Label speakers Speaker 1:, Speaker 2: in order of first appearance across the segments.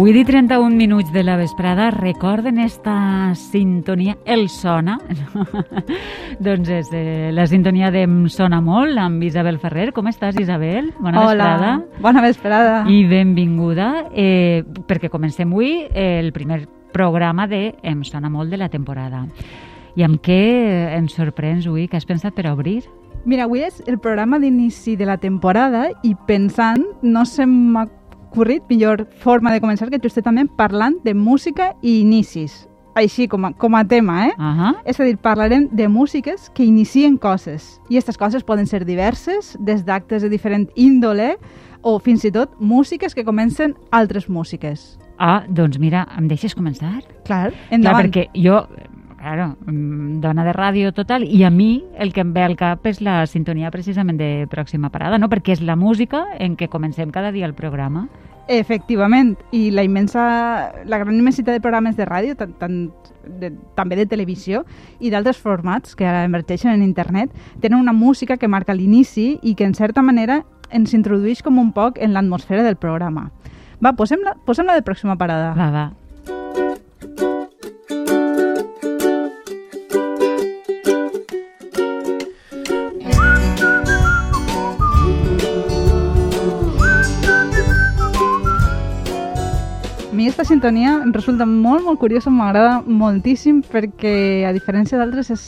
Speaker 1: Avui di 31 minuts de la vesprada. Recorden esta sintonia? El Sona? Doncs és eh, la sintonia d'Em Sona Molt amb Isabel Ferrer. Com estàs Isabel?
Speaker 2: Bona Hola, vesprada. bona vesprada.
Speaker 1: I benvinguda. Eh, perquè comencem avui el primer programa de Em Sona Molt de la temporada. I amb què ens sorprens avui? Què has pensat per obrir?
Speaker 2: Mira, avui és el programa d'inici de la temporada i pensant, no se m'ha ocorrit millor forma de començar que justament parlant de música i inicis així com a, com a tema, eh?
Speaker 1: Uh -huh.
Speaker 2: És a dir, parlarem de músiques que inicien coses. I aquestes coses poden ser diverses, des d'actes de diferent índole o fins i tot músiques que comencen altres músiques.
Speaker 1: Ah, doncs mira, em deixes començar?
Speaker 2: Clar, endavant.
Speaker 1: Clar, perquè jo claro, mm, dona de ràdio total, i a mi el que em ve al cap és la sintonia precisament de Pròxima Parada, no? perquè és la música en què comencem cada dia el programa.
Speaker 2: Efectivament, i la immensa, la gran immensitat de programes de ràdio, tant, tant de, també de televisió i d'altres formats que ara emergeixen en internet, tenen una música que marca l'inici i que en certa manera ens introdueix com un poc en l'atmosfera del programa. Va, posem-la posem -la de pròxima parada.
Speaker 1: Va, va.
Speaker 2: Mi aquesta sintonia em resulta molt, molt curiosa, m'agrada moltíssim perquè, a diferència d'altres, és,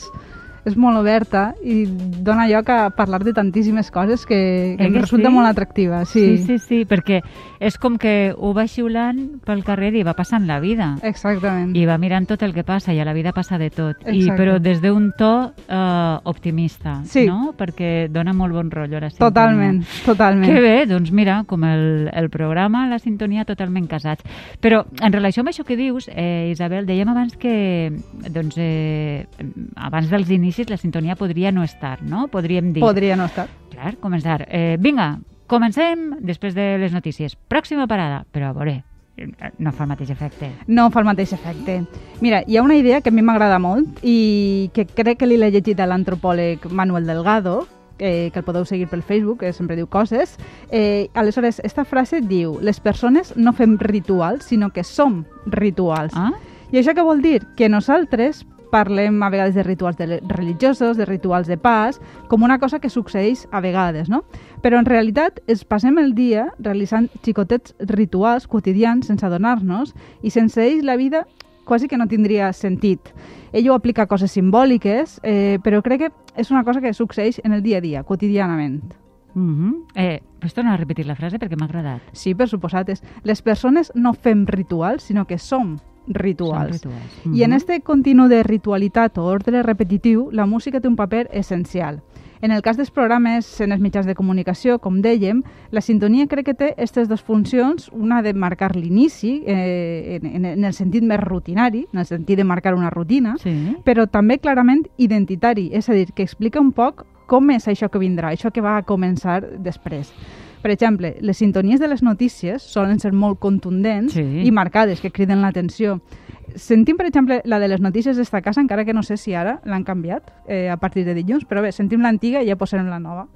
Speaker 2: és molt oberta i dona lloc a parlar de tantíssimes coses que, que
Speaker 1: Eh
Speaker 2: em resulta
Speaker 1: sí?
Speaker 2: molt atractiva.
Speaker 1: Sí,
Speaker 2: Sí,
Speaker 1: sí, sí, perquè és com que ho va xiulant pel carrer i va passant la vida.
Speaker 2: exactament.
Speaker 1: I va mirant tot el que passa i a la vida passa de tot. I,
Speaker 2: Exacte.
Speaker 1: però des d'un to eh, optimista,
Speaker 2: Sí.
Speaker 1: no? Perquè dona molt bon rotllo la sintonia.
Speaker 2: Totalment, totalment.
Speaker 1: Que bé, doncs mira, com el, el programa, la sintonia totalment casats. Però en relació amb això que dius, eh, Isabel, dèiem abans que doncs, eh, abans dels inicis la sintonia podria no estar, no? Podríem dir.
Speaker 2: Podria no estar.
Speaker 1: Clar, començar. Eh, vinga, comencem després de les notícies. Pròxima parada, però a veure, no fa el mateix efecte.
Speaker 2: No fa el mateix efecte. Mira, hi ha una idea que a mi m'agrada molt i que crec que l'he llegit a l'antropòleg Manuel Delgado, eh, que el podeu seguir pel Facebook, que sempre diu coses. Eh, aleshores, esta frase diu les persones no fem rituals, sinó que som rituals.
Speaker 1: Ah?
Speaker 2: I això què vol dir? Que nosaltres parlem a vegades de rituals de religiosos, de rituals de pas, com una cosa que succeeix a vegades, no? Però en realitat es passem el dia realitzant xicotets rituals quotidians sense adonar-nos i sense ells la vida quasi que no tindria sentit. Ell ho aplica a coses simbòliques, eh, però crec que és una cosa que succeeix en el dia a dia, quotidianament.
Speaker 1: Mm -hmm. eh, pots tornar a repetir la frase perquè m'ha agradat.
Speaker 2: Sí, per suposat. És, les persones no fem rituals, sinó que som rituals.
Speaker 1: Són rituals.
Speaker 2: I en
Speaker 1: Mhm.
Speaker 2: este continu de ritualitat o ordre repetitiu, la música té un paper essencial. En el cas dels programes en els mitjans de comunicació, com dèiem, la sintonia crec que té aquestes dues funcions, una de marcar l'inici, eh, en, en el sentit més rutinari, en el sentit de marcar una rutina,
Speaker 1: Sí.
Speaker 2: però també clarament identitari, és a dir, que explica un poc com és això que vindrà, això que va a començar després. Per exemple, les sintonies de les notícies solen ser molt contundents
Speaker 1: Sí.
Speaker 2: i marcades, que criden l'atenció. Sentim, per exemple, la de les notícies d'esta casa, encara que no sé si ara l'han canviat eh, a partir de dilluns, però bé, sentim l'antiga i ja posarem la nova.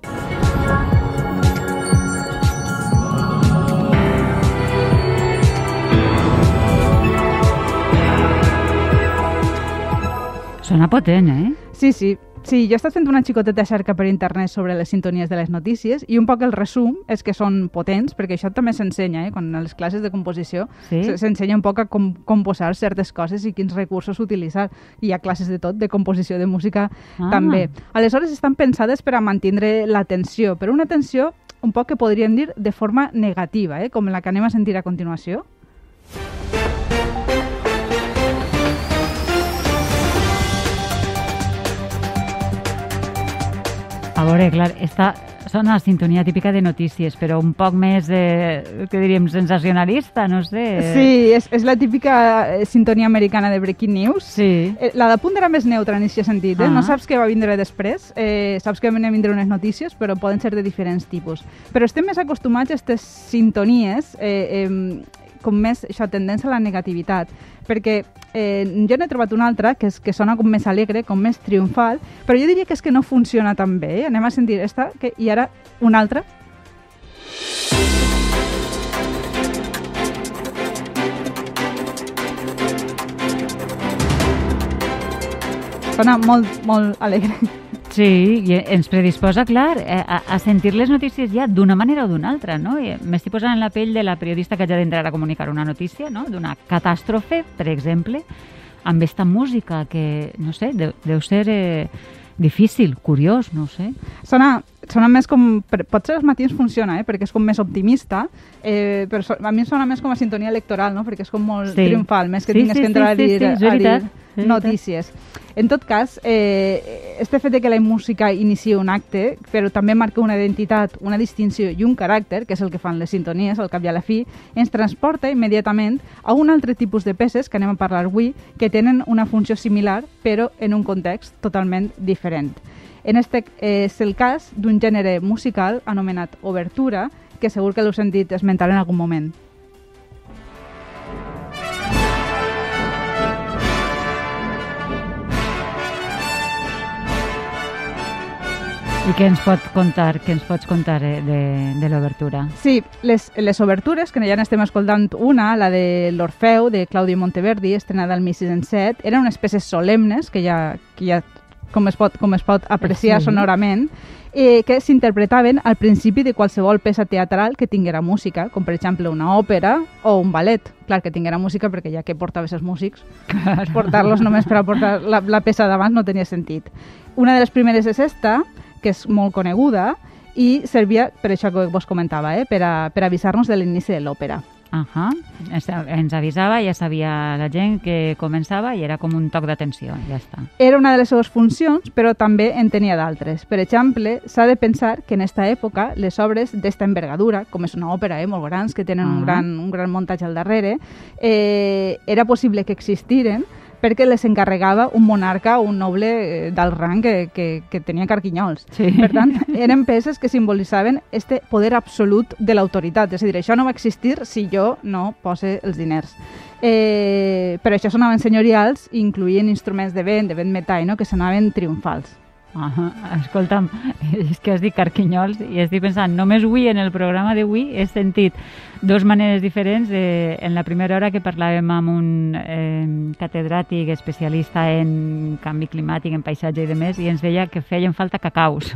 Speaker 1: Sona potent, eh?
Speaker 2: Sí, sí. Sí, jo he estat fent una xicoteta cerca per internet sobre les sintonies de les notícies i un poc el resum és que són potents, perquè això també s'ensenya, eh? quan a les classes de composició
Speaker 1: Sí?
Speaker 2: s'ensenya un poc a com composar certes coses i quins recursos utilitzar. Hi ha classes de tot, de composició de música
Speaker 1: Ah.
Speaker 2: també. Aleshores estan pensades per a mantenir l'atenció, però una atenció un poc que podríem dir de forma negativa, eh? com la que anem a sentir a continuació.
Speaker 1: A veure, clar, esta sona la sintonia típica de notícies, però un poc més, eh, què diríem, sensacionalista, no sé.
Speaker 2: Sí, és, és la típica eh, sintonia americana de Breaking News.
Speaker 1: Sí.
Speaker 2: Eh, La de punt era més neutra en aquest sentit, eh?
Speaker 1: Ah.
Speaker 2: no saps què va vindre després, eh, saps que van a vindre unes notícies, però poden ser de diferents tipus. Però estem més acostumats a aquestes sintonies eh, eh, com més això, tendència a la negativitat, perquè eh, jo n'he trobat una altra que, és, que sona com més alegre, com més triomfal, però jo diria que és que no funciona tan bé. Eh? Anem a sentir esta que, i ara una altra. Sona molt, molt alegre.
Speaker 1: Sí, i ens predisposa, clar, eh, a, a sentir les notícies ja d'una manera o d'una altra, no? M'estic posant en la pell de la periodista que ja d'entrar a comunicar una notícia, no?, d'una catàstrofe, per exemple, amb esta música que, no sé, deu, deu ser eh, difícil, curiós, no sé.
Speaker 2: Sona, sona més com... Potser als matins funciona, eh? perquè és com més optimista, eh, però a mi sona més com a sintonia electoral, no? perquè és com molt sí. triomfal, més que sí, tingues sí, que entrar sí, a dir, sí, sí, a dir notícies. En tot cas, eh, este fet de que la música inicia un acte, però també marca una identitat, una distinció i un caràcter, que és el que fan les sintonies, al cap i a la fi, ens transporta immediatament a un altre tipus de peces que anem a parlar avui, que tenen una funció similar, però en un context totalment diferent. En este eh, és el cas d'un gènere musical anomenat obertura, que segur que l'heu sentit esmentar en algun moment.
Speaker 1: I què ens pot contar, què ens pots contar eh, de, de l'obertura?
Speaker 2: Sí, les, les obertures, que ja n'estem escoltant una, la de l'Orfeu, de Claudio Monteverdi, estrenada al 1607, eren unes peces solemnes, que ja, que ja com, es pot, com es pot apreciar sí. sonorament, eh, que s'interpretaven al principi de qualsevol peça teatral que tinguera música, com per exemple una òpera o un ballet. Clar, que tinguera música perquè ja que portaves els músics, claro. portar-los només per a portar la, la peça d'abans no tenia sentit. Una de les primeres és esta, que és molt coneguda i servia, per això que vos comentava, eh, per, a, per avisar-nos de l'inici de l'òpera.
Speaker 1: Uh -huh. Ens avisava, ja sabia la gent que començava i era com un toc d'atenció, ja està.
Speaker 2: Era una de les seves funcions, però també en tenia d'altres. Per exemple, s'ha de pensar que en aquesta època les obres d'esta envergadura, com és una òpera eh, molt grans, que tenen uh -huh. un, gran, un gran muntatge al darrere, eh, era possible que existiren perquè les encarregava un monarca o un noble eh, del rang que, que, que tenia carquinyols. Sí. Per tant, eren peces que simbolitzaven este poder absolut de l'autoritat. És a dir, això no va existir si jo no pose els diners. Eh, però això sonaven senyorials i incluïen instruments de vent, de vent metall, no? que sonaven triomfals.
Speaker 1: -huh. Escolta'm, és que has dit carquinyols i estic pensant, només avui en el programa d'avui he sentit dos maneres diferents. Eh, en la primera hora que parlàvem amb un eh, catedràtic especialista en canvi climàtic, en paisatge i demés, i ens deia que feien falta cacaus.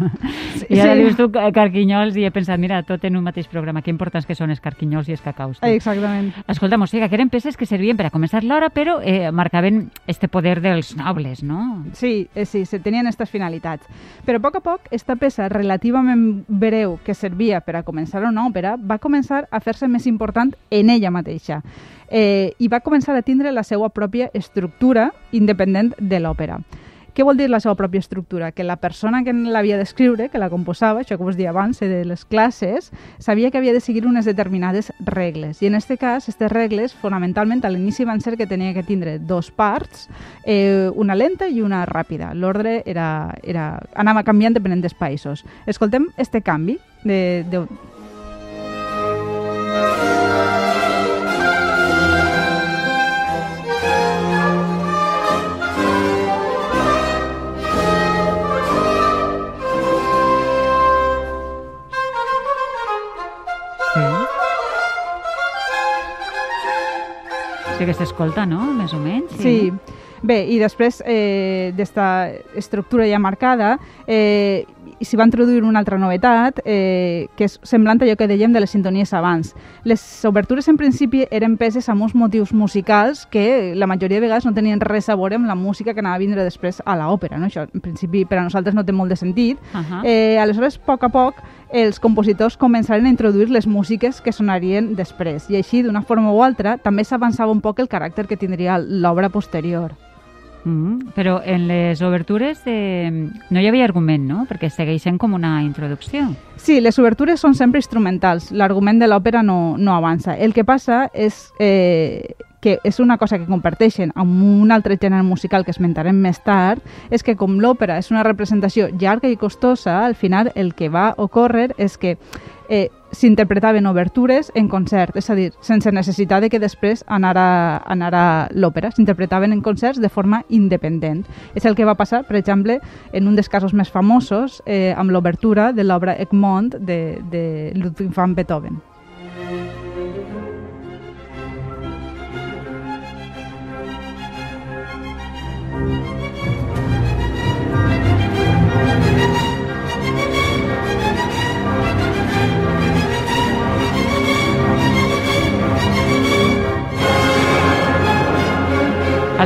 Speaker 1: Sí, I ara sí. dius tu carquinyols i he pensat, mira, tot en un mateix programa, que importants que són els carquinyols i els cacaus. Tu.
Speaker 2: Exactament.
Speaker 1: Escolta'm, o sigui, que eren peces que servien per a començar l'hora, però eh, marcaven este poder dels nobles, no?
Speaker 2: Sí, eh, sí, se tenien aquestes finalitats. Però a poc a poc, esta peça relativament breu que servia per a començar una òpera va començar a fer-se més important en ella mateixa. Eh, I va començar a tindre la seva pròpia estructura independent de l'òpera. Què vol dir la seva pròpia estructura? Que la persona que l'havia d'escriure, que la composava, això que us dia abans, de les classes, sabia que havia de seguir unes determinades regles. I en aquest cas, aquestes regles, fonamentalment, a l'inici van ser que tenia que tindre dos parts, eh, una lenta i una ràpida. L'ordre era, era, anava canviant depenent dels països. Escoltem este canvi de, de,
Speaker 1: Sí que s'escolta, no? Més o menys.
Speaker 2: Sí. sí. Bé, i després eh, d'esta estructura ja marcada, eh, s'hi va introduir una altra novetat, eh, que és semblant a allò que dèiem de les sintonies abans. Les obertures, en principi, eren peces amb uns motius musicals que la majoria de vegades no tenien res a veure amb la música que anava a vindre després a l'òpera. No? Això, en principi, per a nosaltres no té molt de sentit. Uh -huh. eh, aleshores, a poc a poc, els compositors començaren a introduir les músiques que sonarien després. I així, d'una forma o altra, també s'avançava un poc el caràcter que tindria l'obra posterior.
Speaker 1: Mm, però en les obertures eh, no hi havia argument, no? Perquè segueixen com una introducció.
Speaker 2: Sí, les obertures són sempre instrumentals. L'argument de l'òpera no, no avança. El que passa és eh, que és una cosa que comparteixen amb un altre gènere musical que esmentarem més tard, és que com l'òpera és una representació llarga i costosa, al final el que va ocórrer és que eh, s'interpretaven obertures en concert, és a dir, sense necessitat de que després anara, anara l'òpera, s'interpretaven en concerts de forma independent. És el que va passar, per exemple, en un dels casos més famosos, eh, amb l'obertura de l'obra Egmont de, de Ludwig van Beethoven.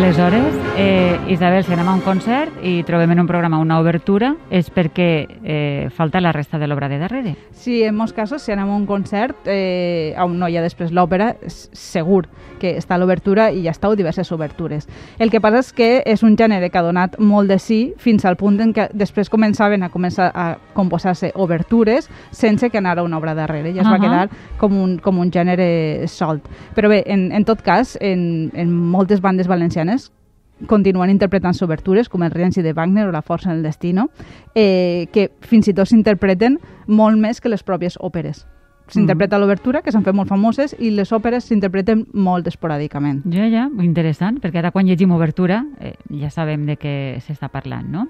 Speaker 1: Aleshores, eh, Isabel, si anem a un concert i trobem en un programa una obertura, és perquè eh, falta la resta de l'obra de darrere.
Speaker 2: Sí, en molts casos, si anem a un concert eh, on no hi ha després l'òpera, segur que està l'obertura i ja està o diverses obertures. El que passa és que és un gènere que ha donat molt de sí fins al punt en què després començaven a començar a composar-se obertures sense que anara una obra darrere. Ja es uh -huh. va quedar com un, com un gènere solt. Però bé, en, en tot cas, en, en moltes bandes valencianes continuen interpretant obertures com el Rienzi de Wagner o La força en el destino, eh, que fins i tot s'interpreten molt més que les pròpies òperes. S'interpreta mm. l'obertura, que s'han fet molt famoses, i les òperes s'interpreten molt esporàdicament.
Speaker 1: Ja, ja, interessant, perquè ara quan llegim obertura eh, ja sabem de què s'està parlant, no?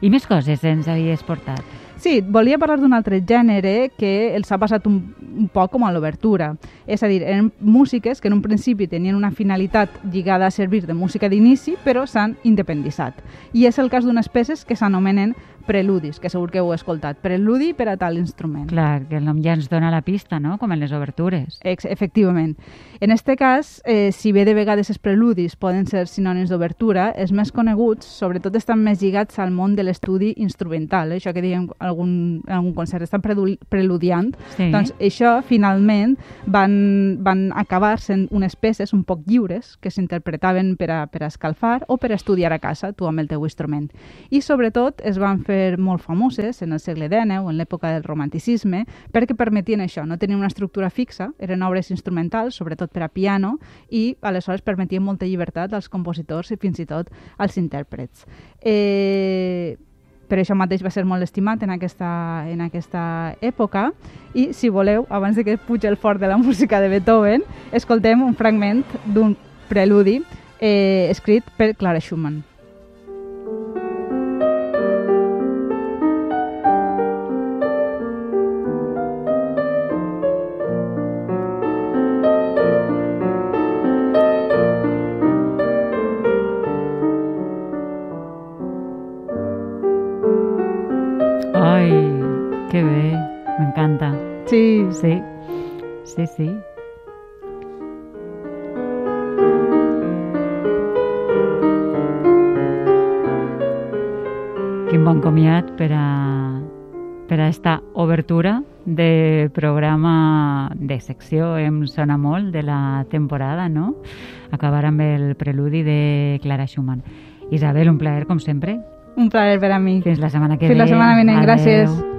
Speaker 1: I més coses ens havies portat.
Speaker 2: Sí, volia parlar d'un altre gènere que els ha passat un, un poc com a l'obertura. És a dir, eren músiques que en un principi tenien una finalitat lligada a servir de música d'inici, però s'han independitzat. I és el cas d'unes peces que s'anomenen preludis, que segur que heu escoltat. Preludi per a tal instrument.
Speaker 1: Clar, que el nom ja ens dona la pista, no?, com en les obertures.
Speaker 2: Ex efectivament. En este cas, eh, si bé de vegades els preludis poden ser sinònims d'obertura, els més coneguts, sobretot, estan més lligats al món de l'estudi instrumental, eh? això que diem algun, algun concert, estan preludiant. Sí. Doncs això, finalment, van, van acabar sent unes peces un poc lliures que s'interpretaven per, a, per a escalfar o per a estudiar a casa, tu amb el teu instrument. I, sobretot, es van fer molt famoses en el segle XIX o en l'època del romanticisme perquè permetien això, no tenien una estructura fixa, eren obres instrumentals, sobretot per a piano, i aleshores permetien molta llibertat als compositors i fins i tot als intèrprets. Eh, per això mateix va ser molt estimat en aquesta, en aquesta època i si voleu, abans de que pugi el fort de la música de Beethoven, escoltem un fragment d'un preludi eh, escrit per Clara Schumann.
Speaker 1: Quin bon comiat per a, per a esta obertura de programa de secció Em sona molt de la temporada, no? Acabar amb el preludi de Clara Schumann. Isabel, un plaer, com sempre.
Speaker 2: Un plaer per a mi.
Speaker 1: Fins la setmana que
Speaker 2: Fins
Speaker 1: ve.
Speaker 2: Fins la setmana vinent, gràcies.